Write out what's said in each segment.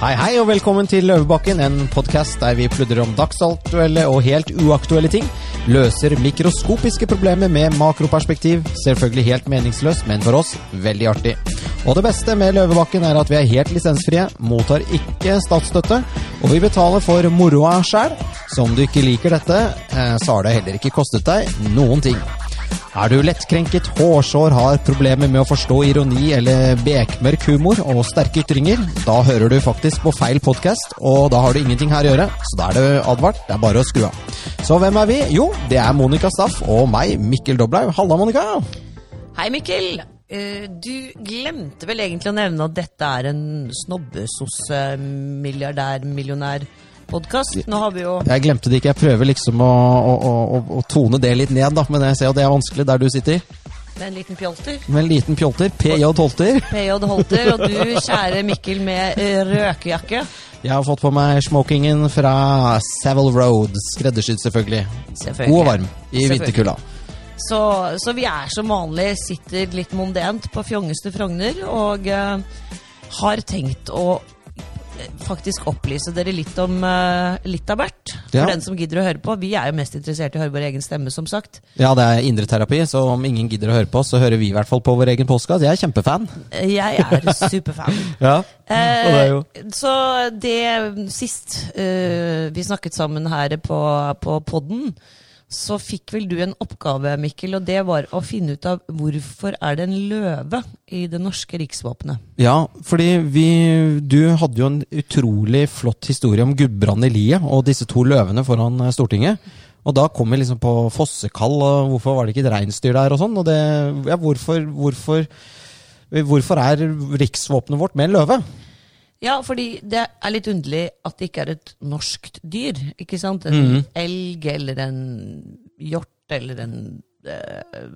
Hei, hei, og velkommen til Løvebakken, en podkast der vi pludrer om dagsaktuelle og helt uaktuelle ting. Løser mikroskopiske problemer med makroperspektiv. Selvfølgelig helt meningsløst, men for oss veldig artig. Og det beste med Løvebakken er at vi er helt lisensfrie, mottar ikke statsstøtte, og vi betaler for moroa sjæl. Så om du ikke liker dette, eh, så har det heller ikke kostet deg noen ting. Er du lettkrenket, hårsår, har problemer med å forstå ironi eller bekmørk humor og sterke ytringer, da hører du faktisk på feil podkast, og da har du ingenting her å gjøre, så da er det advart, det er bare å skru av. Så hvem er vi? Jo, det er Monica Staff og meg, Mikkel Doblaug. Halla, Monica! Hei, Mikkel. Eh, Du glemte vel egentlig å nevne at dette er en snobbesos-milliardær-millionær-podkast. Nå har vi jo Jeg glemte det ikke, jeg prøver liksom å, å, å, å tone det litt ned, da, men jeg ser at det er vanskelig der du sitter. med en liten pjolter. Med en liten pjolter, PJ Holter. PJ Holter, og du, kjære Mikkel, med eh, røkejakke. Jeg har fått på meg smokingen fra Savile Road, skreddersydd selvfølgelig. Selvfølgelig. God og varm i vinterkulda. Så, så vi er som vanlig, sitter litt mondent på fjongeste Frogner, og uh, har tenkt å faktisk opplyse dere litt om uh, litt av hvert. For Ja. den som gidder å høre på. Vi er jo mest interessert i å høre vår egen stemme, som sagt. Ja, det er indreterapi, så om ingen gidder å høre på oss, så hører vi i hvert fall på vår egen postkast. Jeg er kjempefan. Eh, Jeg er superfan. Ja, og det er jo Eh, så det sist uh, vi snakket sammen her på, på podden, så fikk vel du en oppgave, Mikkel, og det var å finne ut av hvorfor er det en løve i det norske riksvåpenet. Ja, fordi vi Du hadde jo en utrolig flott historie om Gudbrand i liet og disse to løvene foran eh, Stortinget. Og da kom vi liksom på fossekall, og hvorfor var det ikke et reinsdyr der og sånn? Og det Ja, hvorfor Hvorfor Hvorfor er riksvåpenet vårt med en løve? Ja, fordi det er litt underlig at det ikke er et norskt dyr. ikke sant? En Mhm. elg eller en hjort eller en, eh,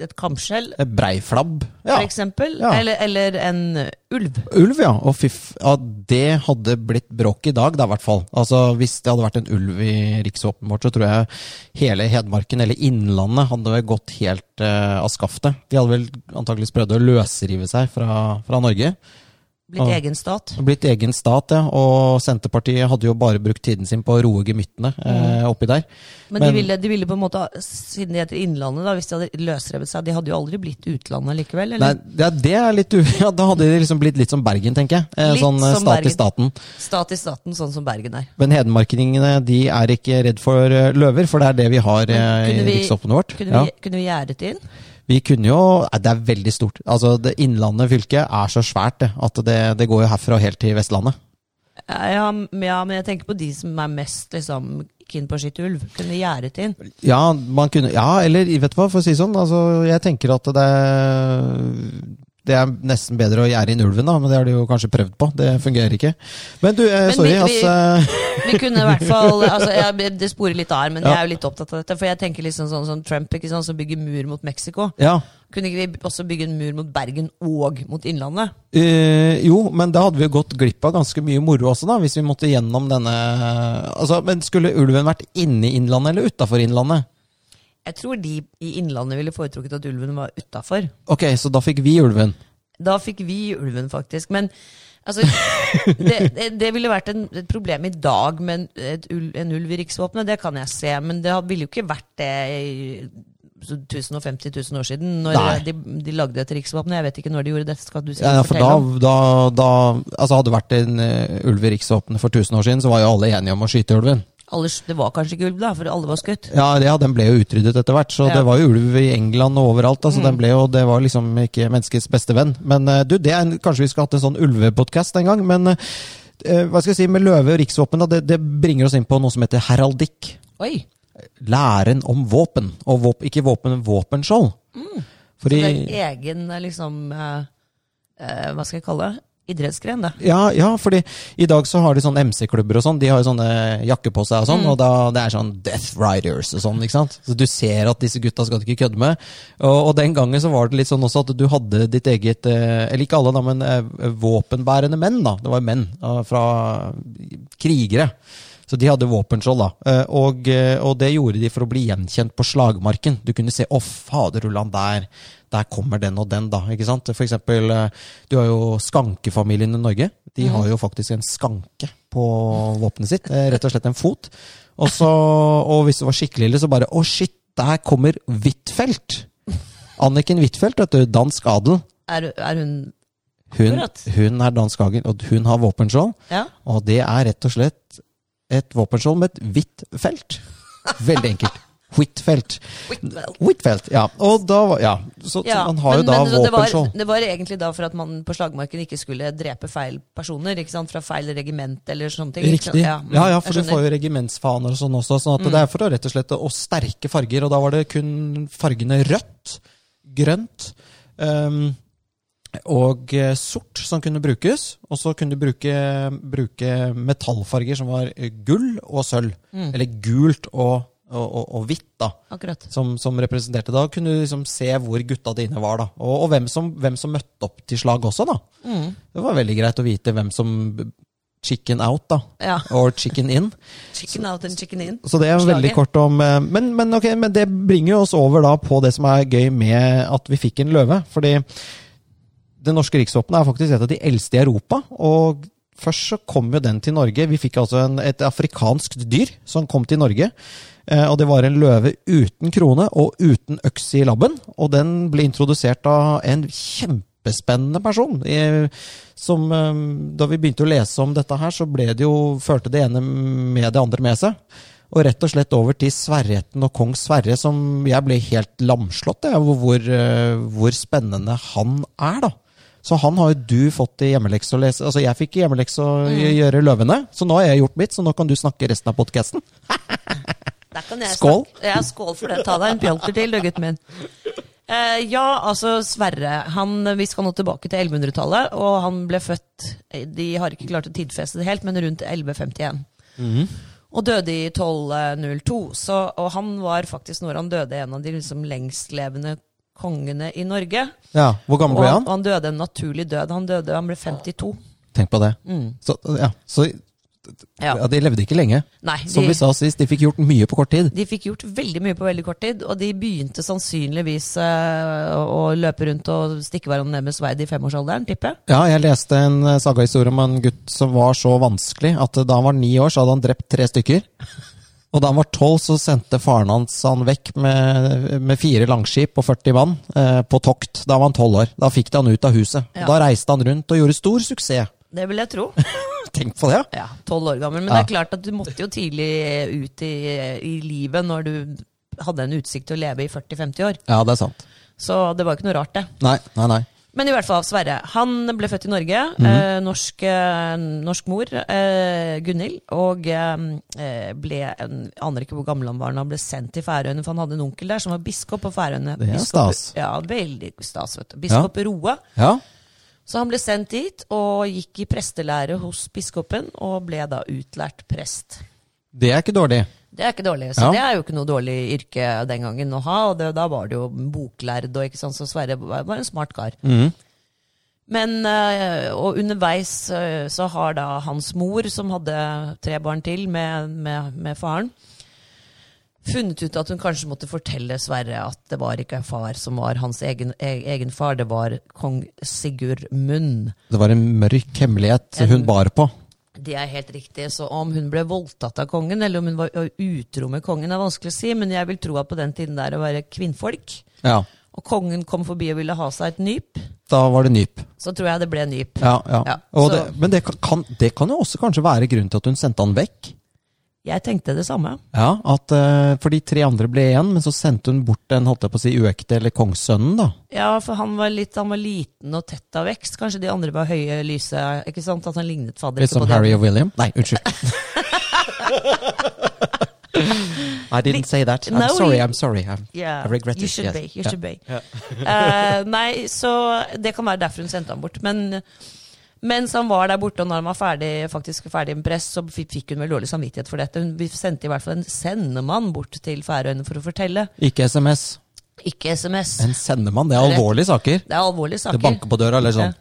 et kamskjell, Et Breiflabb? Ja. for eksempel. Ja. Eller, eller en ulv. Ulv, ja. Og fiff, ja, det hadde blitt bråk i dag, da, i hvert fall. Altså, Hvis det hadde vært en ulv i riksvåpenet vårt, så tror jeg hele Hedmarken, eller Innlandet, hadde vel gått helt uh, av skaftet. De hadde vel antakeligvis prøvd å løsrive seg fra, fra Norge. Blitt egen stat. Blitt egen stat, ja. Og Senterpartiet hadde jo bare brukt tiden sin på å roe gemyttene eh, oppi der. Men, Men- de, ville, de ville på en måte, siden de heter Innlandet, da, hvis de hadde løsrevet seg De hadde jo aldri blitt utlandet likevel? Nei, Eller? ja, det er litt u... Ja, da hadde de liksom blitt litt som Bergen, tenker jeg. Eh, Litt sånn eh, som stat i Bergen. staten. Stat i staten, sånn som Bergen er. Men hedmarkingene de er ikke redd for eh, løver, for det er det vi har eh, i kunne vi- vårt. Kunne Ja. vi, kunne vi gjerdet inn? Vi kunne jo Det er veldig stort. Altså, det Innlandet fylket er så svært det, at det, det går jo herfra og helt til Vestlandet. Ja, ja, men jeg tenker på de som er mest liksom, keen på å skyte ulv. Kunne gjerdet inn? Ja, man kunne, ja, eller vet du hva, for å si det sånn. Altså, jeg tenker at det det er nesten bedre å gjerde inn ulven, da, men det har de jo kanskje prøvd på. Det fungerer ikke. Men du, eh, Men sorry, vi- altså Vi kunne i hvert fall altså, jeg, Det sporer litt av her, men Ja. jeg er jo litt opptatt av dette. For jeg tenker liksom sånn som Trump, ikke sant, som bygger mur mot Mexico. Ja. Kunne ikke vi også bygge en mur mot Bergen og mot Innlandet? Eh, jo, men da hadde vi gått glipp av ganske mye moro også, da, hvis vi måtte gjennom denne altså, Men skulle ulven vært inne i Innlandet eller utafor Innlandet? Jeg tror de i Innlandet ville foretrukket at ulven var utafor. Ok, så da fikk vi ulven. Da fikk vi ulven, faktisk. Men altså, det, det, det ville vært en, et problem i dag med en, et en ulv i riksvåpenet, det kan jeg se. Men det ville jo ikke vært det i 1050 000 år siden, når de, de lagde et riksvåpen. Jeg vet ikke når de gjorde det. skal du Ja, ja, for da, da, da altså Hadde det vært en uh, ulv i riksvåpenet for 1000 år siden, så var jo alle enige om å skyte ulven. Alle, det var kanskje ikke ulv, da, for alle var skutt. Ja, ja, den ble jo utryddet etter hvert, så Ja. det var jo ulv i England og overalt. Altså, Mm. den ble jo, Det var liksom ikke menneskets beste venn. Men eh, du, det er, kanskje vi skal hatt en sånn ulvepodkast en gang. Men eh, hva skal jeg si, med løve og riksvåpen, da, det, det bringer oss inn på noe som heter heraldikk. Oi! Læren om våpen. Og våpen, ikke våpen, men våpenskjold. Fordi Mm. Så det er egen eh, liksom eh, eh, Hva skal jeg kalle det? Idrettsgren, da. Ja, ja, fordi i dag så har de sånne MC-klubber og sånn. De har jo sånne jakker på seg og sånn, Mm. og da, det er sånn Death Riders og sånn, ikke sant. Så du ser at disse gutta skal du ikke kødde med. Og, og den gangen så var det litt sånn også at du hadde ditt eget eh, Eller ikke alle, da, men eh, våpenbærende menn, da. Det var menn eh, fra krigere. Så de hadde våpenskjold, da. Eh, Og, eh, og det gjorde de for å bli gjenkjent på slagmarken. Du kunne se 'Å, faderullan, der, der kommer den og den', da. ikke sant? For eksempel, eh, du har jo skankefamilien i Norge. De har jo faktisk en skanke på våpenet sitt. Rett og slett en fot. Og, så, og hvis du var skikkelig ille, så bare Å, shit, der kommer Huitfeldt! Anniken Huitfeldt, vet du. Dansk adel. Er, er hun Hun, hun er dansk adel, og hun har våpenskjold. Ja? Og det er rett og slett et våpenskjold med et hvitt felt. Veldig enkelt. Huitfeldt. Huitfeldt, ja. Og da var- Ja, så, så man har jo da det, våpenskjold. det var egentlig da for at man på slagmarken ikke skulle drepe feil personer, ikke sant? fra feil regiment eller sånne ting. Riktig. Ja, mm, Ja, ja, for du får. Mm. jo regimentsfaner og sånn også. sånn at Det er for å rett og slett å sterke farger, og da var det kun fargene rødt, grønt ehm, og eh, sort som kunne brukes. Og så kunne du bruke, bruke metallfarger som var eh, gull og sølv. Mm. Eller gult og, og, og, hvitt, da. Akkurat. Som, som representerte Da kunne du liksom se hvor gutta dine var. da Og, og hvem, som, hvem som møtte opp til slag også, da. Mm. Det var veldig greit å vite hvem som Chicken out, da. Ja. Or chicken in. Chicken out and chicken in. Så det er Slaget. kort om eh, men, men, okay, men det bringer oss over da på det som er gøy med at vi fikk en løve. Fordi det norske riksvåpenet er faktisk et av de eldste i Europa. Og først så kom jo den til Norge. Vi fikk altså en, et afrikansk dyr som kom til Norge. Eh, og det var en løve uten krone og uten øks i labben. Og den ble introdusert av en kjempespennende person. Som, eh, da vi begynte å lese om dette her, så ble det jo, førte det ene med det andre med seg. Og rett og slett over til Sverretten og kong Sverre, som jeg ble helt lamslått av hvor, eh, hvor spennende han er, da. Så han har jo du fått i hjemmelekse å lese. Altså, jeg fikk i hjemmelekse å gjøre Løvene, så nå har jeg gjort mitt, så nå kan du snakke resten av podkasten. Skål. snakke- Ja, skål for det. Ta deg en pjolter til, du, gutten min. Eh, ja, altså Sverre. Han, vi skal nå tilbake til 1100-tallet, og han ble født De har ikke klart å tidfeste det helt, men rundt 1151. Og døde i 1202. Så, og han var faktisk, når han døde, en av de liksom lengstlevende kongene i Norge. Ja, Hvor gammel Og ble han, han? han døde en naturlig død. Han døde, han ble 52. Tenk på det. Så, ja, så Ja. ja, De levde ikke lenge. Nei, Som vi sa sist, de fikk gjort mye på kort tid. De fikk gjort veldig mye på veldig kort tid, og de begynte sannsynligvis eh, å, løpe rundt og stikke hverandre ned med sverd i femårsalderen, tipper jeg. Ja, jeg leste en eh, sagahistorie om en gutt som var så vanskelig at da han var ni år, så hadde han drept tre stykker. Og da han var tolv, så sendte faren hans han vekk med, med fire langskip og 40 mann eh, på tokt. Da var han tolv år. Da fikk de han ut av huset. Ja. Da reiste han rundt og gjorde stor suksess. Det vil jeg tro. Tenk på det! Ja, Tolv år gammel. Men Ja. det er klart at du måtte jo tidlig ut i, i livet når du hadde en utsikt til å leve i 40-50 år. Ja, det er sant. Så det var ikke noe rart, det. Nei, nei, nei. Men i hvert fall, Sverre. Han ble født i Norge. Mhm. eh, norsk, eh, norsk mor, eh, Gunhild. Og ble en, aner ikke hvor gammel han var da han ble sendt til Færøyene, for han hadde en onkel der som var biskop på Færøyene. Det er stas. Ja, veldig stas. vet du. Biskop Roa. Ja, Så han ble sendt dit og gikk i prestelære hos biskopen, og ble da utlært prest. det er ikke dårlig. Det er ikke dårlig, så Ja. det er jo ikke noe dårlig yrke den gangen å ha. Og det, da var det jo boklærd, og ikke sant, så Sverre var en smart kar. Mm. Men, eh, og underveis eh, så har da hans mor, som hadde tre barn til med, med, med faren, funnet ut at hun kanskje måtte fortelle Sverre at det var ikke far som var hans egen, e- egen far, det var kong Sigurd Munn. Det var en mørk hemmelighet En- hun bar på. Det er helt riktig. Så om hun ble voldtatt av kongen, eller om hun var utro med kongen, er vanskelig å si, men jeg vil tro at på den tiden der å være kvinnfolk, Ja, og kongen kom forbi og ville ha seg et nyp, da var det nyp. så tror jeg det ble nyp. Ja, ja. Ja, det, men det kan, det kan jo også kanskje være grunnen til at hun sendte han vekk. Jeg tenkte det samme. Ja, at eh, For de tre andre ble igjen, men så sendte hun bort den holdt jeg på å si, uekte, eller kongssønnen, da. Ja, for han var, litt, han var liten og tett av vekst. Kanskje de andre var høye, lyse. Ikke sant? At han lignet fadder. Litt som Harry og William. Nei, unnskyld. I didn't say that. I'm No, sorry, I'm sorry. I'm, Yeah, I regret it. you should yes. be. You should be. uh, nei, så det kan være derfor hun sendte ham bort. Men mens han var der borte, og når han var ferdig, faktisk ferdig med press, så fikk hun vel dårlig samvittighet for dette. Hun vi sendte i hvert fall en sendemann bort til Færøyene for å fortelle. Ikke SMS. Ikke SMS. En sendemann. Det er alvorlige saker. Det er alvorlige saker. Det banker på døra, eller sånn.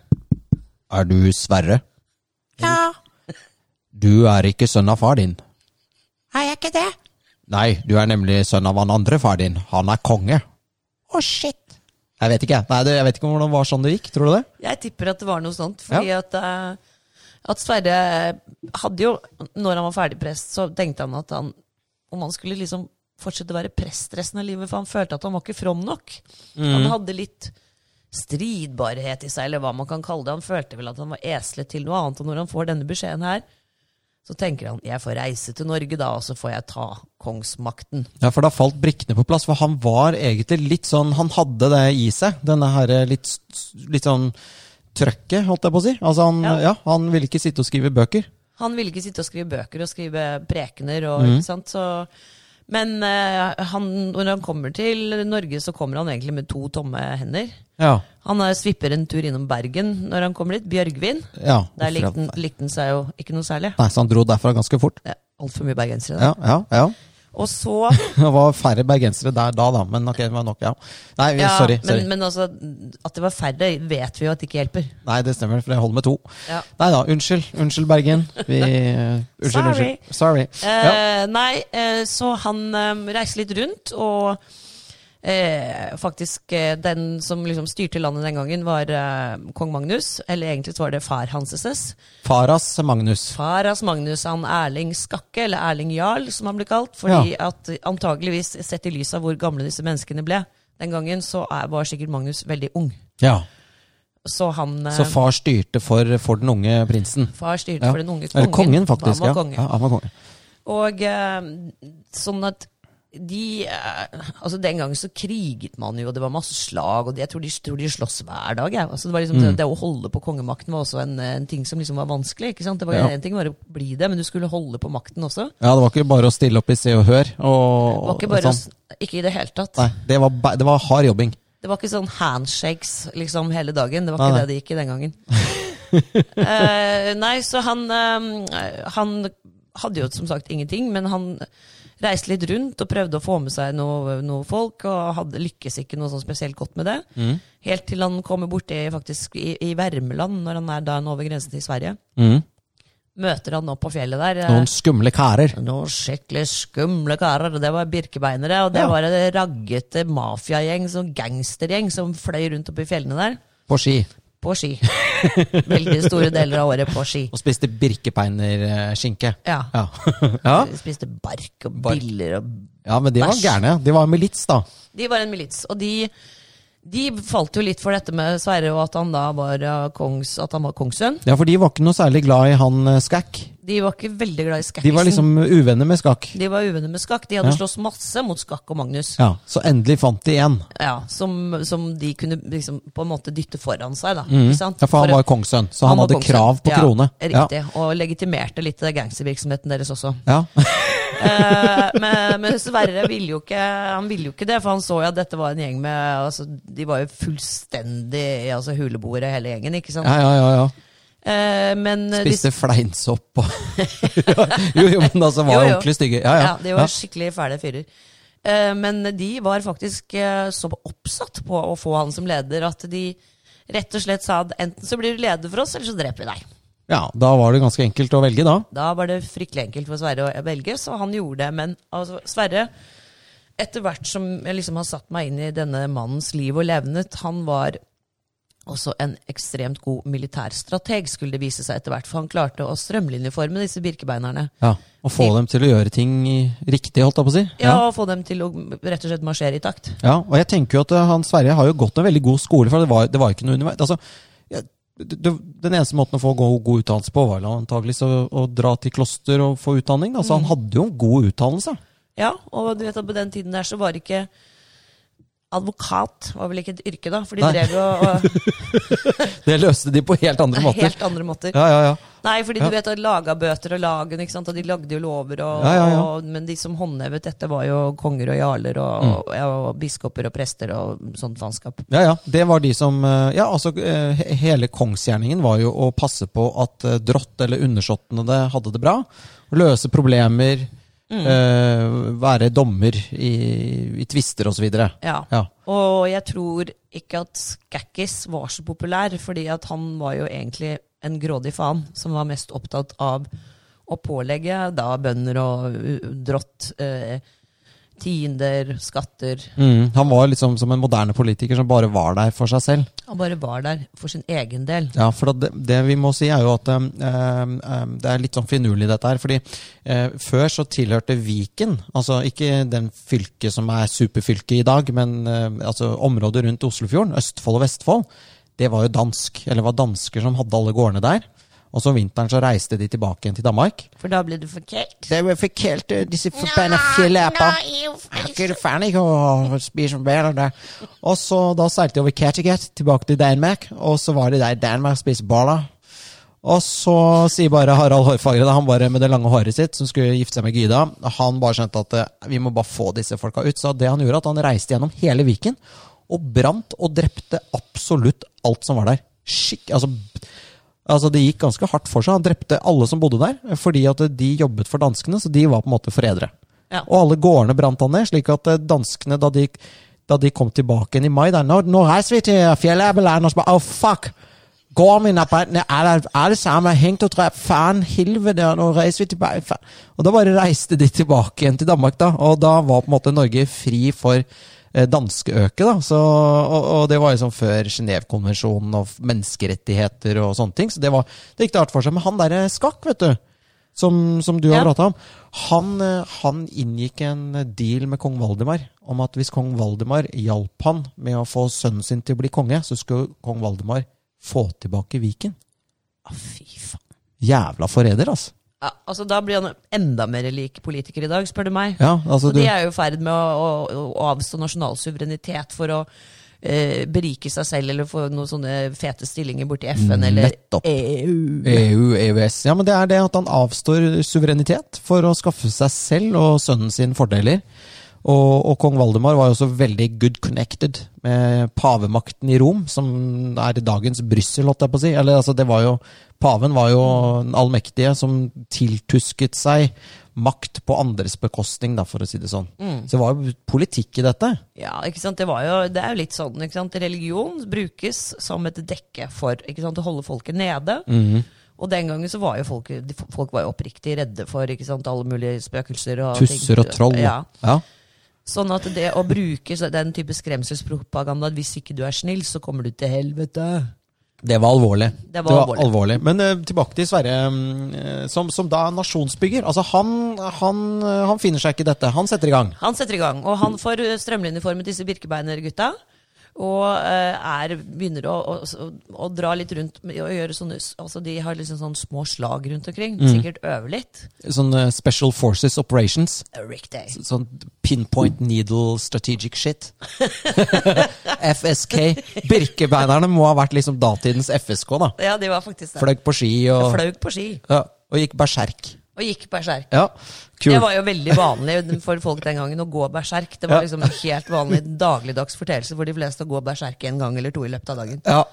Er du Sverre? Ja. Du er ikke sønn av far din. Er jeg ikke det? Nei, du er nemlig sønn av han andre far din. Han er konge. Å, shit. Jeg vet ikke, Nei, jeg vet ikke om det var sånn det gikk. Tror du det? Jeg tipper at det var noe sånt. Fordi at eh, At Sverre hadde jo, når han var ferdig prest, så tenkte han at han om han skulle liksom fortsette å være prest resten av livet, for han følte at han var ikke from nok. Han hadde litt stridbarhet i seg, eller hva man kan kalle det. Han følte vel at han var eslet til noe annet, og når han får denne beskjeden her, så tenker han jeg får reise til Norge da, og så får jeg ta kongsmakten. Ja, for da falt brikkene på plass. For han var egentlig litt sånn Han hadde det i seg. Denne her eh, litt, litt sånn trøkket, holdt jeg på å si. Altså han, Ja. ja. han ville ikke sitte og skrive bøker. Han ville ikke sitte og skrive bøker og skrive prekener. Og, ikke sant? Så, men eh, han, når han kommer til Norge, så kommer han egentlig med to tomme hender. Ja. Han svipper en tur innom Bergen når han kommer dit. Bjørgvin. ja. Der likte han, likte han seg jo ikke noe særlig. Nei, så han dro derfra ganske fort. Altfor mye bergensere. Ja, ja, ja. Og så Det var færre bergensere der da, da, men ok, det var nok, ja. Nei, ja, sorry. men, sorry. men altså, at det var færre, vet vi jo at det ikke hjelper. Nei, det stemmer, for jeg holder med to. Ja. Nei da, unnskyld. Unnskyld, Bergen. Vi, unnskyld, Sorry. unnskyld. Sorry. Ja. Eh, nei, eh, så han um, reiser litt rundt, og eh, faktisk eh, den som liksom styrte landet den gangen, var eh, kong Magnus. Eller egentlig så var det far Hanseses. Faras Magnus. Faras Magnus, han Erling Skakke, eller Erling Jarl, som han ble kalt. Fordi at antageligvis, sett i lys av hvor gamle disse menneskene ble den gangen, så er, var sikkert Magnus veldig ung. Ja. Så han eh, Så far styrte for, for den unge prinsen. far styrte Ja. for den unge kongen. Eller kongen, faktisk. Han var Ja. konge. Ja, han var konge. Og eh, sånn at de eh, Altså Den gangen så kriget man jo, og det var masse slag, og jeg tror de, tror de sloss hver dag. Ja. Altså, det, var liksom, det, det å holde på kongemakten var også en, en ting som liksom var vanskelig. ikke sant? Det var Ja. En ting bare å bli det, men du skulle holde på makten også. Ja, det var ikke bare å stille opp i Se og Hør. Og, Det var ikke å sånn. s- Ikke i det hele tatt. Nei, det var, det var hard jobbing. Det var ikke sånn handshakes liksom hele dagen. Det var ikke nei. det det gikk i den gangen. uh, nei, så han uh, Han hadde jo som sagt ingenting, men han reiste litt rundt og prøvde å få med seg noe, noe folk, og hadde lykkes ikke noe sånn spesielt godt med det. Mm. Helt til han kommer borti faktisk i, i Värmland, når han er da over grensen til Sverige. Mm. Møter han opp på fjellet der. eh, Noen skumle karer. noen skikkelig skumle karer. Det var birkebeinere, og det Ja. var en raggete mafiagjeng, sånn gangstergjeng, som fløy rundt oppi fjellene der. På ski. På ski. Veldig store deler av året på ski. Og spiste birkepeinerskinke. Ja. Ja. ja. Spiste bark og Bark. biller og ja, men de var Bæsj. gærne. De var en milits, da. De var en milits, og de, de falt jo litt for dette med Sverre, og at han da var, eh, kongs, at han var kongssønn. Ja, for de var ikke noe særlig glad i han eh, Skakk. De var ikke veldig glad i De var liksom uvenner med Skakk. De var uvenner med Skakk. De hadde Ja. slåss masse mot Skakk og Magnus. Ja, Så endelig fant de en. Ja, som, som de kunne liksom på en måte dytte foran seg. da. Mm. Ikke sant? Ja, for han var kongssønn, så han, han hadde krav på ja, krone. Riktig, og legitimerte litt gangstervirksomheten deres også. Ja. Eh, men, men Sverre ville jo ikke Han ville jo ikke det, for han så jo at dette var en gjeng med altså, De var jo fullstendig altså, huleboere, hele gjengen. ikke sant? ja, ja, ja, ja. Eh, men Spiste Spiste fleinsopp og Jo, jo, men altså var Jo, jo. ordentlig stygge. Ja, ja. Ja, de var skikkelig fæle fyrer. Eh, men de var faktisk eh, så oppsatt på å få han som leder at de rett og slett sa at enten så blir du leder for oss, eller så dreper vi deg. ja, da var det ganske enkelt å velge, da. Da var det fryktelig enkelt for Sverre å velge, så han gjorde det. Men altså, Sverre, etter hvert som jeg liksom har satt meg inn i denne mannens liv og levnet, han var også en ekstremt god militærstrateg, skulle det vise seg etter hvert. For han klarte å strømlinjeforme disse birkebeinerne. Ja, Og få dem til å gjøre ting riktig, holdt jeg på å si. Ja, og få dem til å rett og slett marsjere i takt. Ja, og jeg tenker jo at eh, han Sverre har jo gått en veldig god skole, for det var, det var ikke noe underveis. Altså, ja, den eneste måten å få god, god utdannelse på, var antakeligvis å, å dra til kloster og få utdanning. Da. Så Mm. han hadde jo en god utdannelse. Ja, og du vet at på den tiden der så var det ikke Advokat var vel ikke et yrke, da, for de Nei. drev jo og Det løste de på helt andre måter. Helt andre måter. Ja, ja, ja. Nei, fordi du vet laga bøter og lagen, ikke sant? og de lagde jo lover, og, og, men de som håndhevet dette, var jo konger og jarler og, Mm. og biskoper og prester og sånt faenskap. Ja, ja. Det var de som eh, Ja, altså, eh, hele kongsgjerningen var jo å passe på at eh, drott eller undersåttene hadde det bra. Løse problemer. Mm. eh, være dommer i, i tvister osv. Ja. Ja. Og jeg tror ikke at Skakkis var så populær, fordi at han var jo egentlig en grådig faen som var mest opptatt av å pålegge da bønder og drott eh, Tiender, skatter. Mm, han var liksom som en moderne politiker som bare var der for seg selv. Han bare var der for sin egen del. Ja, for det, det vi må si er jo at um, um, det er litt sånn finurlig dette her. fordi uh, før så tilhørte Viken, altså ikke den fylket som er superfylket i dag, men uh, altså området rundt Oslofjorden, Østfold og Vestfold, det var jo dansk. Eller det var dansker som hadde alle gårdene der. Og så om vinteren så reiste de tilbake igjen til Danmark. For da ble du for kaldt. Det ble for kaldt, disse forbanna ikke å spise bær der. Og så da seilte de over Kattegat, tilbake til Danmark, og så var de der i Danmark og spiste baller. Og så sier bare Harald Hårfagre, han bare med det lange håret sitt, som skulle gifte seg med Gyda, han bare skjønte at eh, vi må bare få disse folka ut. Så det han gjorde, at han reiste gjennom hele Viken og brant og drepte absolutt alt som var der. Skikk, altså, altså Det gikk ganske hardt for seg. Han drepte alle som bodde der, fordi at de jobbet for danskene, så de var på en måte forrædere. Ja. Og alle gårdene brant han ned, slik at eh, danskene, da de, da de kom tilbake igjen i mai der, nå, nå reiser vi til fjellet, og så bare Oh, fuck! Gården min er brent ned, alle, alle sammen er hengt og drept. Faen, helvete, der, nå reiser vi tilbake. Faen. Og da bare reiste de tilbake igjen til Danmark, da. Og da var på en måte Norge fri for danskeøket, da. Så, og, og det var liksom før Genévekonvensjonen og menneskerettigheter og sånne ting. Så det, var, det gikk det hardt for seg. Men han derre Skakk, vet du, som, som du har Ja. prata om, han, eh, han inngikk en deal med kong Valdemar om at hvis kong Valdemar hjalp han med å få sønnen sin til å bli konge, så skulle kong Valdemar få tilbake Viken. Å, fy faen. Jævla forræder, altså. Ja, altså Da blir han enda mer lik politiker i dag, spør du meg. Ja, altså du, de er jo i ferd med å, å, å avstå nasjonal suverenitet for å eh, berike seg selv eller få noen sånne fete stillinger borti FN eller Nettopp. EU. EU, EØS. Ja, men det er det at han avstår suverenitet for å skaffe seg selv og sønnen sin fordeler. Og, og kong Valdemar var jo også veldig good connected med pavemakten i Rom, som er dagens Brussel, holdt jeg på å si. Eller altså, det var jo Paven var jo den allmektige som tiltusket seg makt på andres bekostning, da, for å si det sånn. Så det var jo politikk i dette. Ja, ikke sant? Det, var jo, det er jo litt sånn. ikke sant? Religion brukes som et dekke for ikke sant? å holde folket nede. Mhm. Og den gangen så var jo folk, folk var jo oppriktig redde for ikke sant? alle mulige spøkelser. og Tusser og troll. Ja. ja. Sånn at det å bruke den type skremselspropaganda at hvis ikke du er snill, så kommer du til helvete. Det var alvorlig. Det var alvorlig. Men uh, tilbake til Sverre, eh, som, som da nasjonsbygger. Altså, han, han, eh, han finner seg ikke i dette. Han setter i gang. Han setter i gang, og han får strømlinjeformet disse birkebeinergutta. Og eh, er, begynner å, å, å dra litt rundt og gjøre sånne Altså De har liksom sånne små slag rundt omkring. Mm. Sikkert øve litt. Sånn eh, Special Forces Operations. Riktig. Sånn pinpoint needle strategic shit. FSK. Birkebeinerne må ha vært liksom datidens FSK, da. Ja, de var faktisk det. Fløy på ski og, på ski. ja, og gikk berserk. Og gikk berserk. Ja, Det var jo veldig vanlig for folk den gangen å gå berserk. Det var Ja. liksom en helt vanlig dagligdags forteelse for de fleste å gå berserk en gang eller to i løpet av dagen. Ja,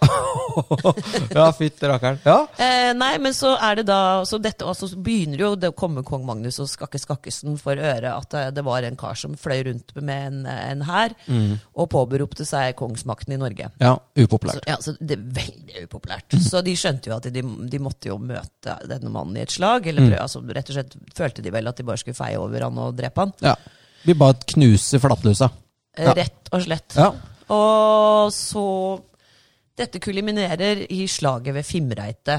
ja fytti rakkeren. Ja. Eh, nei, men så er det da Så dette altså, begynner jo det å komme kong Magnus og Skakke Skakkesen for øre at eh, det var en kar som fløy rundt med en, en hær og påberopte seg kongsmakten i Norge. ja, Så, upopulært. ja, så det er veldig upopulært. Så de skjønte jo at de, de måtte jo møte denne mannen i et slag. Eller mm. altså, rett og slett følte de vel at de bare skulle feie over han og drepe han. Ja. Vi bare knuser flatlusa. Eh, Ja. Rett og slett. Ja. Og så Dette kuliminerer i slaget ved Fimreite.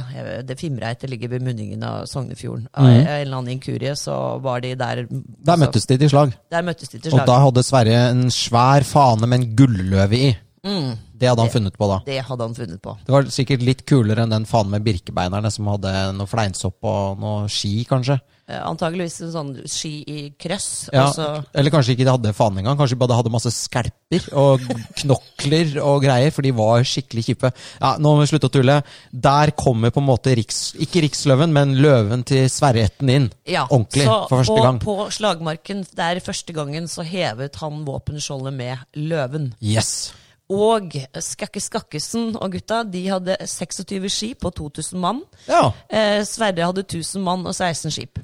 Det Fimreite ligger ved munningen av Sognefjorden. Av en eller annen inkurie så var de der. Der altså, møttes de til slag. Der møttes de til slag. Og da hadde Sverre en svær fane med en gulløve i. Mm, Det hadde han funnet på da. det hadde han funnet på. Det var sikkert litt kulere enn den fanen med birkebeinerne som hadde noe fleinsopp og noe ski, kanskje. Eh, Antageligvis en sånn ski i krøss. Ja, og Eller kanskje ikke de hadde fanen engang. Kanskje de bare hadde masse skalper og knokler og greier, for de var skikkelig kjipe. Ja, Nå må vi slutte å tulle. Der kommer på en måte riks, ikke riksløven, men løven til Sverreætten inn. ja, Ordentlig, så for første og gang. På slagmarken der første gangen så hevet han våpenskjoldet med løven. Yes. Og Skakke Skakkesen og gutta de hadde 26 skip og 2000 mann. Ja, Eh, Sverre hadde 1000 mann og 16 skip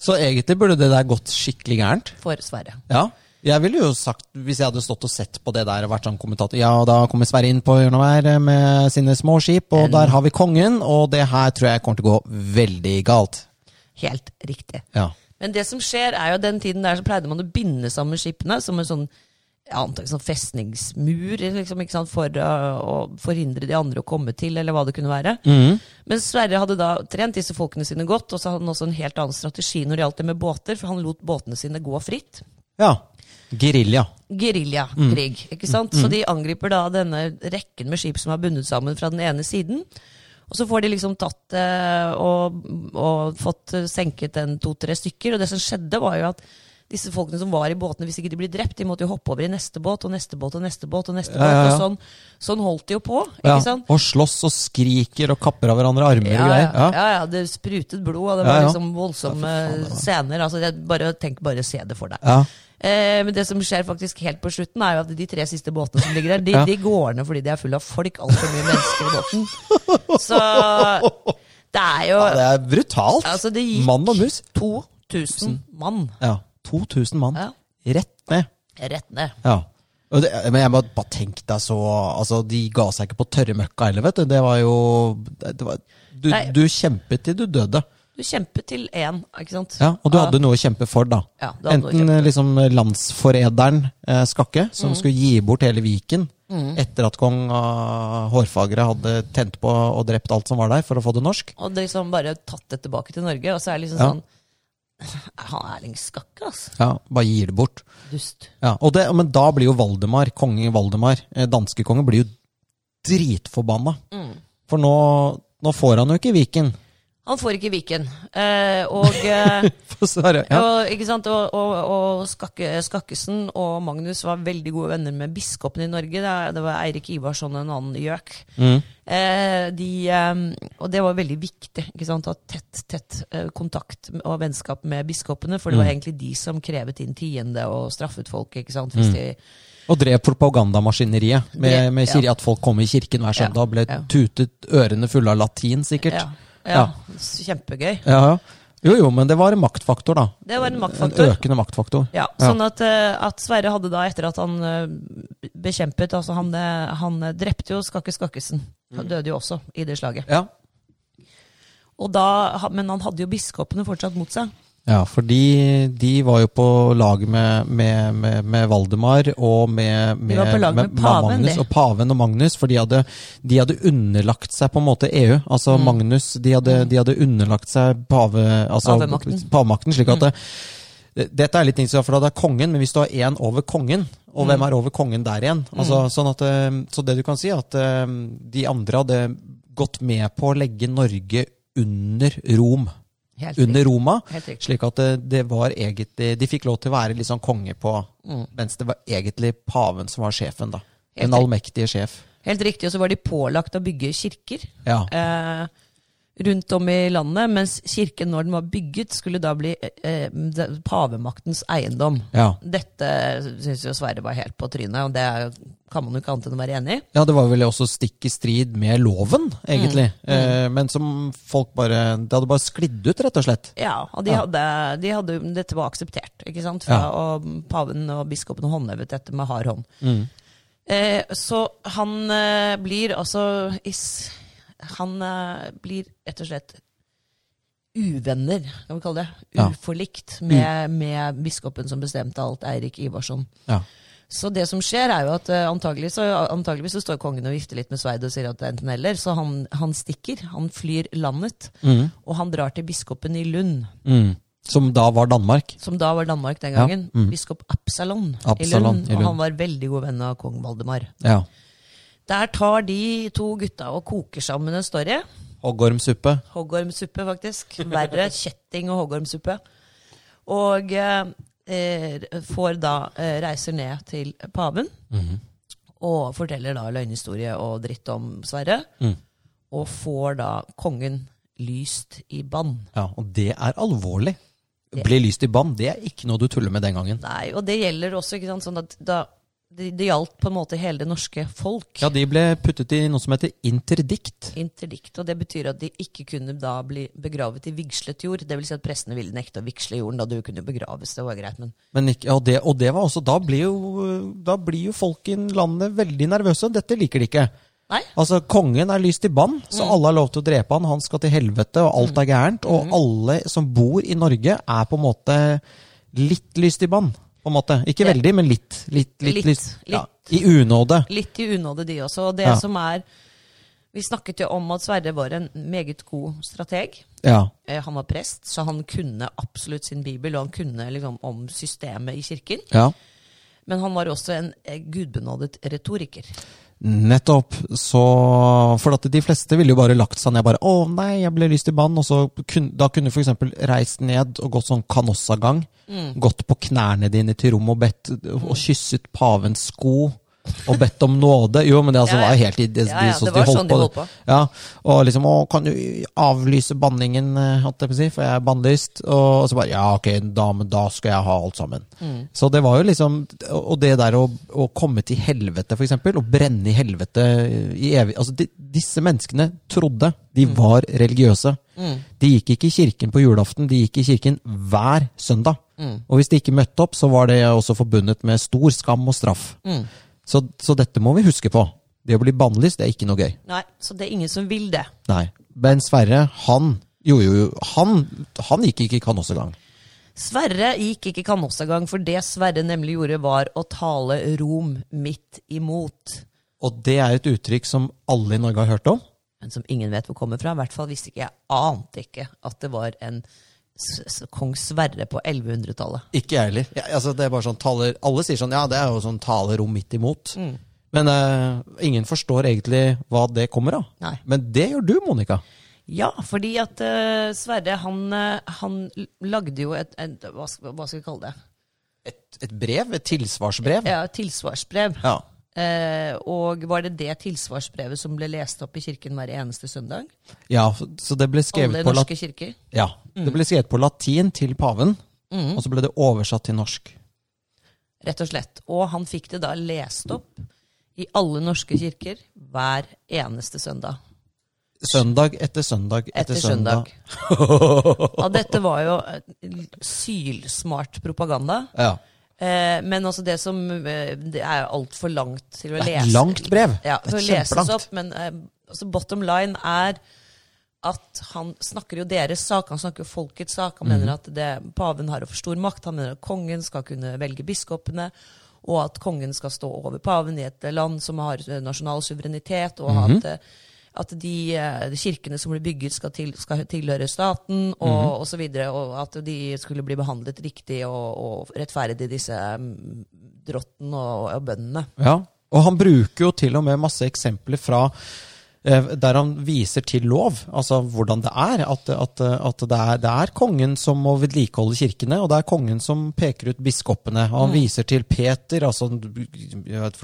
Så egentlig burde det der gått skikkelig gærent. for Sverre. Ja. Jeg ville jo sagt, hvis jeg hadde stått og sett på det der og vært sånn kommentator Ja, da kommer Sverre inn på hjørnet med sine små skip, og der har vi kongen, og det her tror jeg kommer til å gå veldig galt. Helt riktig. Ja. Men det som skjer, er jo den tiden der så pleide man å binde sammen skipene som en sånn antar sånn festningsmur liksom, for å, å forhindre de andre å komme til, eller hva det kunne være. Men Sverre hadde da trent disse folkene sine godt, og så hadde han også en helt annen strategi når det gjaldt det med båter, for han lot båtene sine gå fritt. Ja. Gerilja. Geriljakrig, ikke sant? Så de angriper da denne rekken med skip som er bundet sammen fra den ene siden. Og så får de liksom tatt eh, og, og fått eh, senket en to-tre stykker. Og det som skjedde, var jo at disse folkene som var i båtene, hvis ikke de ble drept, de måtte jo hoppe over i neste båt og neste båt og neste båt. og neste båt, ja, ja. og sånn, sånn holdt de jo på. Ikke sant? Og slåss og skriker og kapper av hverandre armer Ja, og greier. Ja. ja, ja, det sprutet blod, og det var liksom voldsomme scener. altså jeg bare, Tenk bare se det for deg. Ja. Eh, men det som skjer faktisk helt på slutten, er jo at de tre siste båtene som ligger der, de, Ja. de går ned fordi de er fulle av folk. Altfor mye mennesker i båten. Så det er jo ja, det er brutalt. Altså, det gikk Mann og mus. 2000 mann Ja. 2000 mann. Ja. Rett ned. rett ned. Ja. Det, men jeg må bare tenke deg så Altså, de ga seg ikke på tørre møkka heller, vet du. Det var jo det, var, du, du kjempet til du døde. Du kjempet til én, ikke sant? Ja, Og du hadde noe å kjempe for, da. Ja, Enten liksom landsforræderen eh, Skakke, Mm. som skulle gi bort hele Viken etter at kong uh, Hårfagre hadde tent på og drept alt som var der, for å få det norsk. Og det liksom bare tatt det tilbake til Norge, og så er det liksom Ja. sånn Han Erling Skakke, altså. Ja, Bare gir det bort. Dust. Ja, og det, Men da blir jo Valdemar, konge Valdemar, eh, danskekongen, blir jo dritforbanna. Mm. For nå, nå får han jo ikke Viken. Han får ikke Viken. Eh, og eh, Ja. Og, ikke sant? og, og, og Skakke, Skakkesen og Magnus var veldig gode venner med biskopen i Norge. Det, det var Eirik Ivarsson og en annen gjøk. Mm. Eh, de, eh, og det var veldig viktig ikke sant? å ha tett, tett eh, kontakt og vennskap med biskopene. For det var egentlig de som krevet inn tiende og straffet folk. ikke sant? Hvis de, Og drev propagandamaskineriet med, med kir ja. at folk kom i kirken hver søndag og ble tutet ørene fulle av latin, sikkert. ja, ja, Kjempegøy. Ja, ja. Jo, jo, men det var en maktfaktor, da. Det var en maktfaktor. En økende maktfaktor. Ja, sånn at, eh, at Sverre hadde da, etter at han eh, bekjempet altså han, eh, han drepte jo Skakke Skakkesen. Han døde jo også i det slaget. Ja. Og da, men han hadde jo biskopene fortsatt mot seg. Ja, for de, de var jo på lag med, med, med, med Valdemar og med, paven, Magnus. Og paven og Magnus, for de hadde, de hadde underlagt seg på en måte EU. Altså Mm. Magnus, de hadde, de hadde underlagt seg pave, altså, Pavemakten. Mm. pavemakten. Slik at det, dette er litt interessant, for det er kongen, men hvis du har én over kongen, og Mm. hvem er over kongen der igjen? Altså, sånn at, eh, så det du kan si, er at eh, de andre hadde gått med på å legge Norge under Rom. Helt Under. Roma. Slik at det, det var egentlig De fikk lov til å være litt sånn konge på Mens det var egentlig paven som var sjefen, da. Mm. Den allmektige sjef. Helt riktig, og så var de pålagt å bygge kirker Ja. eh, rundt om i landet, mens kirken, når den var bygget, skulle da bli eh, pavemaktens eiendom. Ja. Dette syns jo Sverre var helt på trynet, og det er, kan man jo ikke annet enn å være enig i. ja, det var vel også stikk i strid med loven, egentlig. Mm. Eh, men som folk bare Det hadde bare sklidd ut, rett og slett. Ja, og de Ja. hadde, de hadde Dette var akseptert, ikke sant? Fra, Ja. Og paven og biskopen håndhevet dette med hard hånd. Mm. Eh, så han eh, blir altså is, Han eh, blir rett og slett uvenner, kan vi kalle det. Ja. Uforlikt med, med biskopen som bestemte alt, Eirik Ivarsson. Ja. Så det som skjer, er jo at uh, antagelig så, antageligvis så står kongen og vifter litt med sverdet og sier at det er enten eller. Så han, han stikker. Han flyr landet. Mm. Og han drar til biskopen i Lund, Mm. Som da var Danmark. som da var Danmark den Ja, gangen. mm. Biskop Absalon, Absalon i, Lund, i Lund. Og han var veldig god venn av kong Valdemar. Ja. Der tar de to gutta og koker sammen en story. Hoggormsuppe. Hoggormsuppe, faktisk. Verre. Kjetting og hoggormsuppe. Og eh, får da eh, reiser ned til paven Mhm. og forteller da løgnhistorie og dritt om Sverre. Mm. Og får da kongen lyst i bann. Ja, og det er alvorlig. Det- Bli lyst i bann, det er ikke noe du tuller med den gangen. Nei, og det gjelder også ikke sant, sånn at da, det, det gjaldt på en måte hele det norske folk. Ja, de ble puttet i noe som heter interdikt. Interdikt, og Det betyr at de ikke kunne da bli begravet i vigslet jord. Det vil si at prestene ville nekte å vigsle jorden. da Du kunne begraves, det var greit, men Men ikke, og, det, og det var også Da blir jo, da blir jo folk i landet veldig nervøse. Dette liker de ikke. Nei. Altså, Kongen er lyst i bann, så Mm. alle har lov til å drepe han. Han skal til helvete, og alt er gærent. Og Mm. alle som bor i Norge, er på en måte litt lyst i bann. På en måte. Ikke det. veldig, men litt. Litt, litt, Litt, litt Ja. I unåde. Litt i unåde, de også. Og det Ja. som er Vi snakket jo om at Sverre var en meget god strateg. Ja. Eh, Han var prest, så han kunne absolutt sin bibel, og han kunne liksom om systemet i kirken. ja. Men han var også en eh, gudbenådet retoriker. Nettopp. Så For at de fleste ville jo bare lagt seg ned bare 'Å nei, jeg ble lyst i band og så kun, da kunne f.eks. reist ned og gått sånn kanossagang. Gått på knærne dine til rommet og bedt og kysset pavens sko. Og bedt om nåde. Jo, men det altså, Ja, ja. var helt i det, Ja, ja, det var sånn de holdt på. Ja, og liksom 'Å, kan du avlyse banningen', eh, holdt jeg på å si, for jeg er bannlyst. Og, og så bare 'Ja, ok, da, men da skal jeg ha alt sammen'. Mm. Så det var jo liksom Og det der å, å komme til helvete, for eksempel, og brenne i helvete i evig Altså, de, disse menneskene trodde de Mm. var religiøse. De gikk ikke i kirken på julaften, de gikk i kirken hver søndag. Mm. Og hvis de ikke møtte opp, så var det også forbundet med stor skam og straff. Så, så dette må vi huske på. Det å bli bannlyst, det er ikke noe gøy. Nei, Så det er ingen som vil det. Nei. Men Sverre, han Jo, jo, jo. Han, han gikk ikke i kanossagang. Sverre gikk ikke kanossagang, for det Sverre nemlig gjorde, var å tale Rom midt imot. Og det er et uttrykk som alle i Norge har hørt om. Men som ingen vet hvor kommer fra. I hvert fall visste ikke jeg ante ikke at det var en kong Sverre på 1100-tallet. Ikke jeg heller. Ja, altså, det er bare sånn taler, alle sier sånn Ja, det er jo sånn talerom midt imot. Men uh, ingen forstår egentlig hva det kommer av. Nei. Men det gjør du, Monica. Ja, fordi at uh, Sverre, han, eh, han lagde jo et, et hva, skal, hva skal vi kalle det? Et, et brev? Et tilsvarsbrev? Ja, et tilsvarsbrev. Ja. Eh, og var det det tilsvarsbrevet som ble lest opp i kirken hver eneste søndag? ja så det ble skrevet på, lat norske kirker? ja, det ble skrevet på latin til paven, Mm. og så ble det oversatt til norsk. Rett og slett. Og han fikk det da lest opp i alle norske kirker hver eneste søndag. Søndag etter søndag etter, Etter søndag. søndag. Ja, dette var jo eh, sylsmart propaganda. Ja. Eh, men altså det som eh, Det er altfor langt til å Det er lese. et langt brev. Ja, Et til å leses kjempelangt. opp, men eh, altså bottom line er at han snakker jo deres sak, han snakker jo folkets sak. Han Mhm. mener at det, paven har jo for stor makt, han mener at kongen skal kunne velge biskopene, og at kongen skal stå over paven i et land som har eh, nasjonal suverenitet, og Mhm. at, eh, at de, eh, de kirkene som blir bygget, skal, til, skal tilhøre staten, og, Mhm. og så videre, og at de skulle bli behandlet riktig og, og rettferdig, disse drottene drotten og, og bøndene. Ja, og han bruker jo til og med masse eksempler fra der han viser til lov, altså hvordan det er. At, at, at det, er det er kongen som må vedlikeholde kirkene, og det er kongen som peker ut biskopene. Og han viser til Peter, altså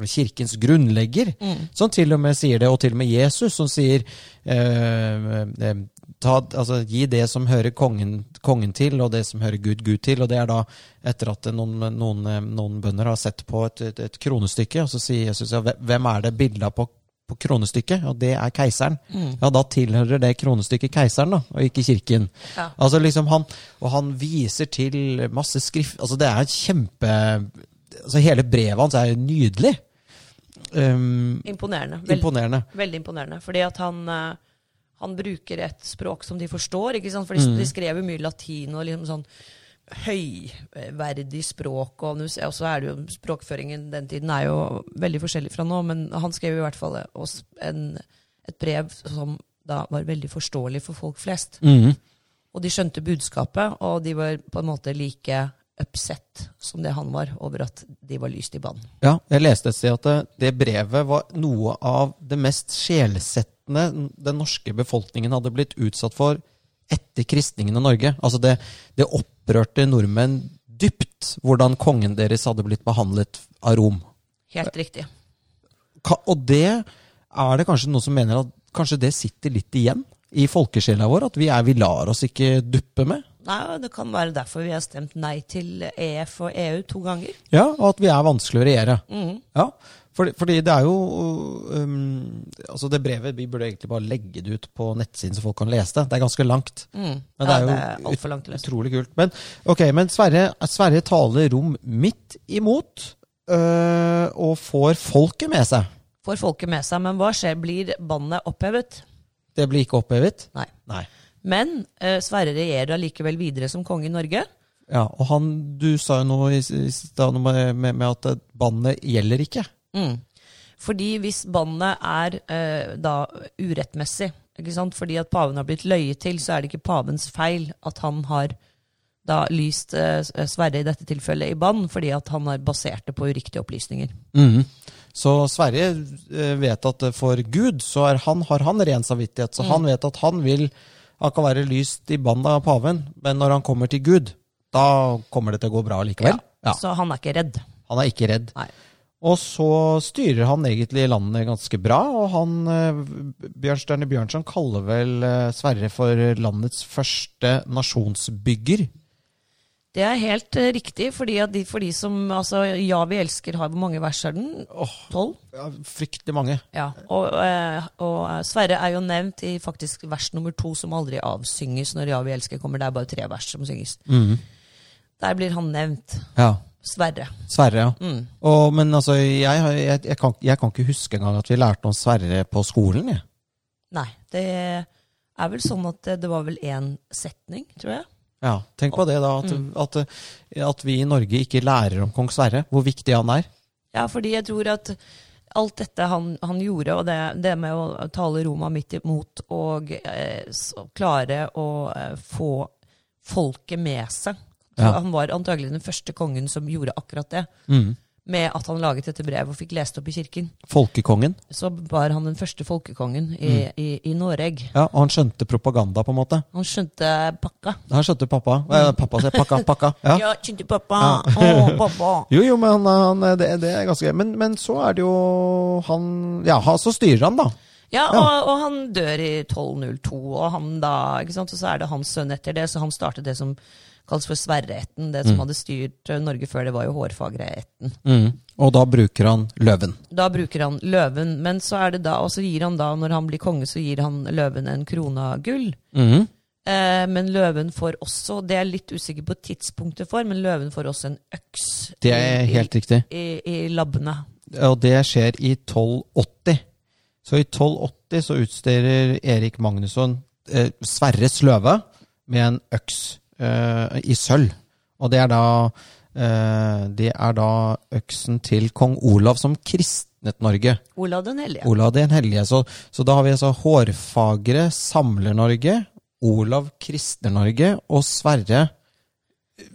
kirkens grunnlegger, som til og med sier det, og til og med Jesus, som sier eh, eh, ta, altså, gi det som hører kongen, kongen til, og det som hører Gud, Gud til. Og det er da etter at noen, noen, eh, noen bønder har sett på et, et, et kronestykke, og så sier Jesus ja, "Hvem- er det bildet på, på kronestykket? Og det er keiseren. Ja, da tilhører det kronestykket keiseren, da, og ikke kirken. Ja. Altså liksom han, Og han viser til masse skrift Altså det er kjempe altså Hele brevet hans er nydelig. Um, Imponerende. Veldig, imponerende. veldig imponerende. Fordi at han, eh, han bruker et språk som de forstår. ikke sant? For de, Mm. de skrev jo mye latin og liksom sånn høyverdig språk. Og, så er det jo språkføringen den tiden er jo veldig forskjellig fra nå, men han skrev i hvert fall oss en, et brev som da var veldig forståelig for folk flest. Mhm. Og de skjønte budskapet, og de var på en måte like upset som det han var over at de var lyst i bann. Ja, jeg leste et sted at det, det brevet var noe av det mest sjelsettende den norske befolkningen hadde blitt utsatt for etter kristningen av Norge. Altså det, det opprørte nordmenn dypt hvordan kongen deres hadde blitt behandlet av Rom. Helt riktig. Ka- Og det er det kanskje noen som mener at kanskje det sitter litt igjen i folkesjela vår, at vi, er, vi lar oss ikke duppe med. Nei, Det kan være derfor vi har stemt nei til EF og EU to ganger. Ja, og at vi er vanskelig å regjere. Mm. Ja, fordi, fordi det er jo um, Altså, det brevet Vi burde egentlig bare legge det ut på nettsiden så folk kan lese det. Det er ganske langt. Mm. Men det er ja, jo det er langt. Utrolig kult. Men okay, men Sverre, Sverre taler rom midt imot, øh, og får folket med seg. får folket med seg. Men hva skjer? Blir bannet opphevet? Det blir ikke opphevet? Nei. Nei. Men eh, Sverre regjerer allikevel videre som konge i Norge. Ja, og han, du sa jo noe i i stad med, med, med at bannet gjelder ikke. Mm. Fordi hvis båndet er eh, da urettmessig, ikke sant? fordi at paven har blitt løyet til, så er det ikke pavens feil at han har da lyst eh, Sverre i dette tilfellet i bann, fordi at han har basert det på uriktige opplysninger. Mhm. Så Sverre eh, vet at for Gud så han, har han ren samvittighet. Så han vet at han vil Han kan være lyst i bandet av paven, men når han kommer til Gud, da kommer det til å gå bra likevel. Ja. Så han er ikke redd. Han er ikke redd. Nei. Og så styrer han egentlig landet ganske bra, og han eh, Bjørnstjerne Bjørnson kaller vel eh, Sverre for landets første nasjonsbygger. Det er helt eh, riktig, fordi de, for de som altså, Ja, vi elsker har Hvor mange vers er den? Tolv? Ja, fryktelig mange. Ja. Og, og Sverre er jo nevnt i faktisk vers nummer to, som aldri avsynges når Ja, vi elsker kommer. Det er bare tre vers som synges. Der blir han nevnt. Ja. Sverre. Sverre, ja. Mm. Og, men altså, jeg, jeg, jeg, kan, jeg kan ikke huske engang at vi lærte om Sverre på skolen. Jeg. Nei, det er vel sånn at det, det var vel én setning, tror jeg. Ja, Tenk på det, da. At, at, at vi i Norge ikke lærer om kong Sverre. Hvor viktig han er. Ja, fordi jeg tror at alt dette han, han gjorde, og det, det med å tale Roma midt imot og eh, så klare å eh, få folket med seg Ja. Han var antagelig den første kongen som gjorde akkurat det. Mm. Med at han laget dette brevet og fikk lest opp i kirken. Folkekongen. Så var han den første folkekongen i, i, i Norge. Ja, Og han skjønte propaganda, på en måte. Han skjønte pakka. Han skjønte pappa. Eh, pappa sier pakka, pakka. Ja. Ja, skjønte pappa. Å, pappa. Jo, jo, men han, han, det, det er ganske men, men så er det jo han Ja, så styrer han, da. Ja, og, og han dør i 1202, og han da, ikke sant? Og så er det hans sønn etter det, så han startet det som kalles for Sverreætten. Det som hadde styrt eh, Norge før, det var jo Hårfagreætten. Og da bruker han løven. Da bruker han løven, men så er det da, og så gir han da, når han blir konge, så gir han løven en krone av gull. Mm. Eh, men løven får også, det er jeg litt usikker på tidspunktet for, men løven får også en øks Det er i- helt riktig. i, i labbene. Og det skjer i 1280. Så i 1280 så utstyrer Erik Magnusson eh, Sverres løve med en øks eh, i sølv. Og det er da uh, Det er da øksen til kong Olav som kristnet Norge. Olav den hellige. Olav den hellige. Så, så da har vi altså Hårfagre samler Norge, Olav kristner Norge, og Sverre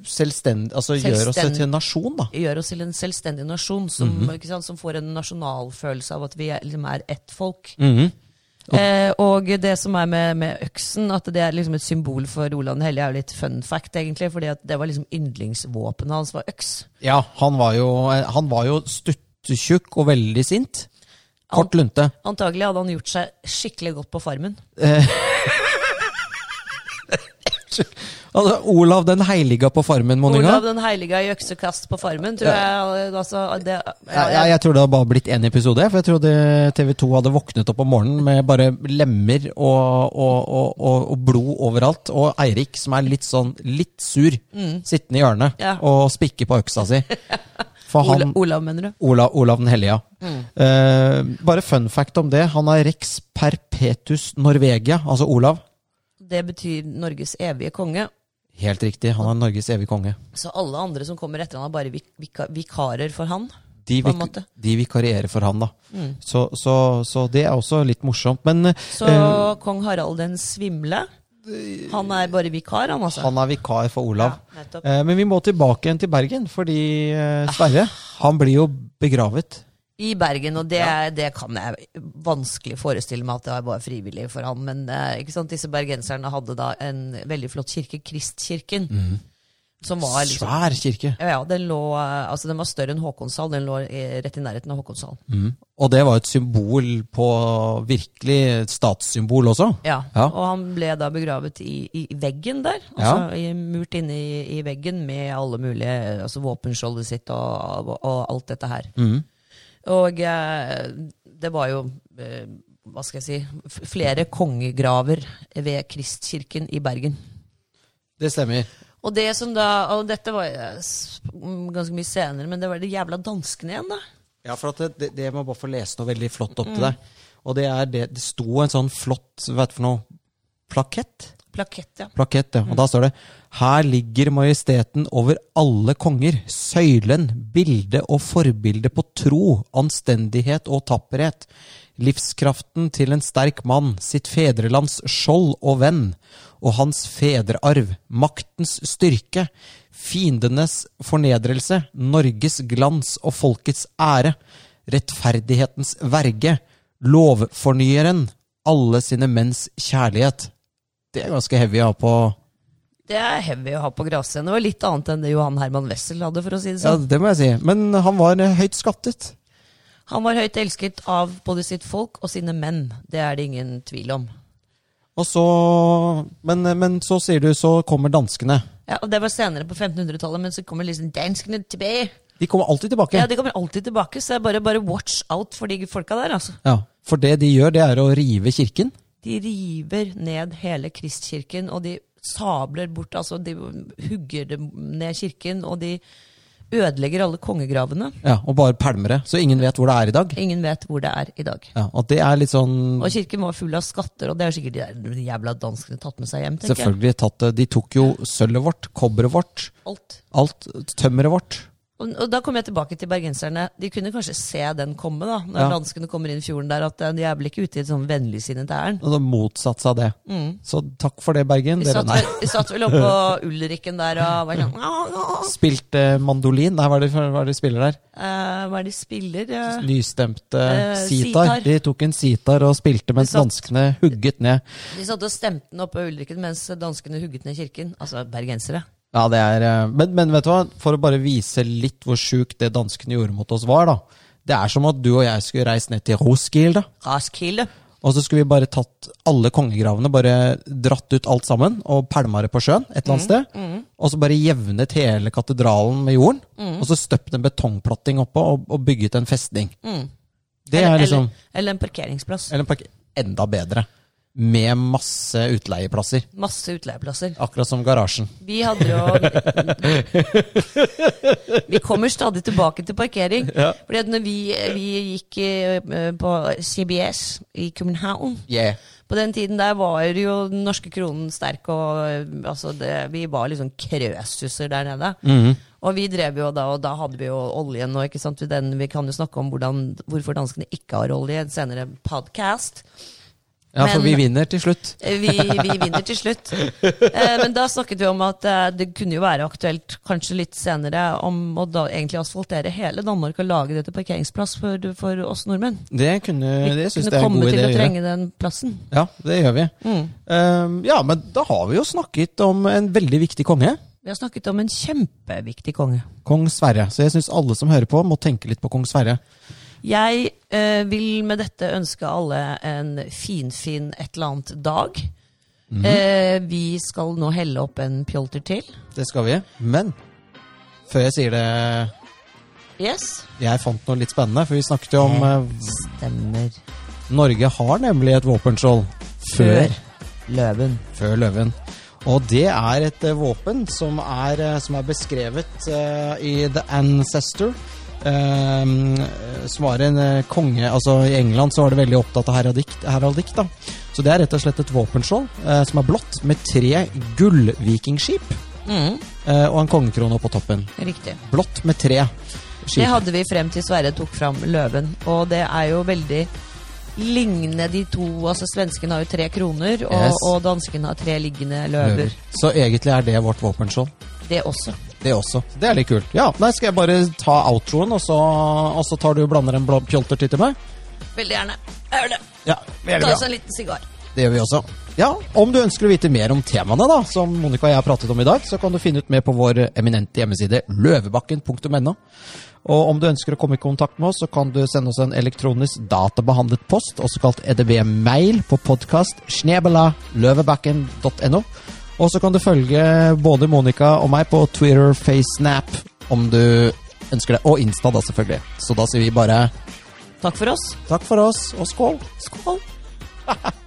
selvstendig, altså gjør oss til en nasjon, da. gjør oss til en selvstendig nasjon som, Mhm. ikke sant, som får en nasjonalfølelse av at vi er, liksom er ett folk. Mhm. Eh, og det som er med, med øksen, at det er liksom et symbol for den hellige, er jo litt fun fact, egentlig. fordi det var liksom yndlingsvåpenet hans var øks. Ja, han var jo, han var jo stuttetjukk og veldig sint. Kort lunte. Antagelig hadde han gjort seg skikkelig godt på farmen. Altså, Olav den heilige på Farmen, Monica. Olav den heilige i øksekast på farmen, tror jeg. Altså, det, ja, Ja, jeg, jeg tror det hadde bare blitt én episode. For jeg trodde TV 2 hadde våknet opp om morgenen med bare lemmer og, og, og, og, blod overalt. Og Eirik, som er litt sånn litt sur, sittende i hjørnet Mm. Og spikker på øksa si. Han Olav, mener du? Olav, Olav den hellige. Mm. Eh, bare fun fact om det. Han er rex perpetus Norvegia, altså Olav. Det betyr Norges evige konge. Helt riktig, han er Norges evige konge. Så alle andre som kommer etter han, er bare vik vika vikarer for han. De, vik de vikarierer for han, da. Så, så, så det er også litt morsomt. Men eh, Så kong Harald den svimle, han er bare vikar, han altså. han er vikar for Olav. Ja. Eh, men vi må tilbake igjen til Bergen, fordi eh, Sverre han blir jo begravet. I Bergen, og det, det kan jeg vanskelig forestille meg at det var frivillig for han. Men eh, disse bergenserne hadde da en veldig flott kirke, Kristkirken. Som var liksom Svær kirke. ja, ja, den, lå, eh, altså den var større enn Håkonshall. Den lå i, rett i nærheten av Håkonshall. Og det var et symbol på virkelig et statssymbol også. Ja, Ja. Og han ble da begravet i, i veggen der. Altså i, Murt inne i, i veggen med alle mulige altså våpenskjoldet sitt og, og, og alt dette her. Og eh, det var jo eh, hva skal jeg si, flere kongegraver ved Kristkirken i Bergen. Det stemmer. Og det som da, og dette var eh, mm, ganske mye senere, men det var de jævla danskene igjen, da. Ja, for at det, det, må bare få lese noe veldig flott opp til deg. Og det er det Det sto en sånn flott, vet du for noe, plakett? Plakett, ja. Plakett, ja. Og da står det Her ligger majesteten over alle konger, søylen, bilde og forbilde på tro, anstendighet og tapperhet, livskraften til en sterk mann, sitt fedrelands skjold og venn, og hans fedrearv, maktens styrke, fiendenes fornedrelse, Norges glans og folkets ære, rettferdighetens verge, lovfornyeren, alle sine menns kjærlighet. Det er ganske heavy å ha på Det er heavy å ha på grasscenen. Det var litt annet enn det Johan Herman Wessel hadde, for å si det sånn. Ja, det må jeg si. Men han var eh, høyt skattet. Han var høyt elsket av både sitt folk og sine menn. Det er det ingen tvil om. Og så men, men så sier du, så kommer danskene. Ja, og Det var senere på 1500-tallet, men så kommer liksom danskene tilbake. De kommer alltid tilbake. Ja, De kommer alltid tilbake, så det er bare, bare watch out for de folka der. altså. Ja, For det de gjør, det er å rive kirken. De river ned hele Kristkirken, og de sabler bort altså De hugger ned kirken, og de ødelegger alle kongegravene. Ja, Og bare pælmer det. Så ingen vet hvor det er i dag. Ingen vet hvor det er i dag. Ja, Og det er litt sånn Og kirken var full av skatter, og det har sikkert de der jævla danskene tatt med seg hjem. tenker jeg. Selvfølgelig tatt det. De tok jo sølvet vårt, kobberet vårt, Alt. alt tømmeret vårt. Og, og da kommer jeg tilbake til bergenserne. De kunne kanskje se den komme, da, når Ja. danskene kommer inn fjorden der, at eh, de er vel ikke ute i et sånn vennligsinnet ærend. Og det motsatte seg av det. Så takk for det, Bergen. Mm. Vi Dere satt, vi satt vel oppå Ulriken der og var sånn «Ah, ah, Spilte mandolin. Nei, hva er det, hva er det de spiller der? Hva er det de spiller? Uh, Nystemte uh, sitar. De tok en sitar og spilte mens satt- danskene hugget ned. De satt og stemte den oppe på Ulrikken mens danskene hugget ned kirken. Altså bergensere. Ja, det er eh, men, men vet du hva, for å bare vise litt hvor sjukt det danskene gjorde mot oss var, da. Det er som at du og jeg skulle reist ned til Roskilde, Roskilde. og så skulle vi bare tatt alle kongegravene, bare dratt ut alt sammen, og pælma det på sjøen et eller annet sted. Og så bare jevnet hele katedralen med jorden, og så støpt en betongplatting oppå og, og bygget en festning. Det er liksom eller, eller en parkeringsplass. Eller en parker enda bedre. Med masse utleieplasser. Masse utleieplasser. Akkurat som garasjen. Vi hadde jo Vi kommer stadig tilbake til parkering. Fordi at når vi, vi gikk eh, på CBS i København Yeah. På den tiden der var jo den norske kronen sterk, og eh, altså det, vi var liksom krøsusser der nede. Mhm. Og vi drev jo da, og da hadde vi jo oljen nå. ikke sant, den, vi kan jo snakke om hvordan, hvorfor danskene ikke har olje en senere podcast. Ja, for Men- vi vinner til slutt. Eh, Vi, vi vinner til slutt. Eh, men da snakket vi om at eh, det kunne jo være aktuelt kanskje litt senere om å da egentlig asfaltere hele Danmark og lage det til parkeringsplass for, for oss nordmenn. Det kunne, det synes kunne det er en komme god idé til å trenge den plassen. Ja, det gjør vi. Um, ja, men da har vi jo snakket om en veldig viktig konge. Vi har snakket om en kjempeviktig konge. Kong Sverre. Så jeg syns alle som hører på, må tenke litt på kong Sverre. Jeg eh, vil med dette ønske alle en finfin et eller annet dag. Mhm. eh, vi skal nå helle opp en pjolter til. Det skal vi. Men før jeg sier det Yes. Jeg fant noe litt spennende, for vi snakket jo om eh, Stemmer. Norge har nemlig et våpenskjold før, løven. før løven. Og det er et eh, våpen som er, eh, som er beskrevet eh, i The Ancestor. Eh, som var en eh, konge Altså I England så var det veldig opptatt av heraldikt, heraldikt da. Så det er rett og slett et våpenskjold eh, som er blått, med tre gullvikingskip Mm, eh, og en kongekrone på toppen. riktig. Blått med tre skip. Det hadde vi frem til Sverre tok fram løven. Og det er jo veldig lignende de to. altså svenskene har jo tre kroner, og, Yes. og danskene har tre liggende løver. Løver. Så egentlig er det vårt våpenskjold. Det også. Det også. Det er litt kult. Ja, nei, Skal jeg bare ta outroen, og så, og så tar du og blander en blå pjolter til meg? Veldig gjerne. Jeg gjør det. Ja, Ta oss en liten sigar. Det gjør vi også. Ja, Om du ønsker å vite mer om temaene da, som Monica og jeg har pratet om i dag, så kan du finne ut mer på vår eminente hjemmeside løvebakken.no. Og om du ønsker å komme i kontakt med oss, så kan du sende oss en elektronisk databehandlet post, også kalt EDB-mail, på podkast løvebakken.no. Og så kan du følge både Monica og meg på Twitter, FaceNap, om du ønsker det. Og Insta, da, selvfølgelig. Så da sier vi bare Takk for oss. takk for oss, og skål! Skål.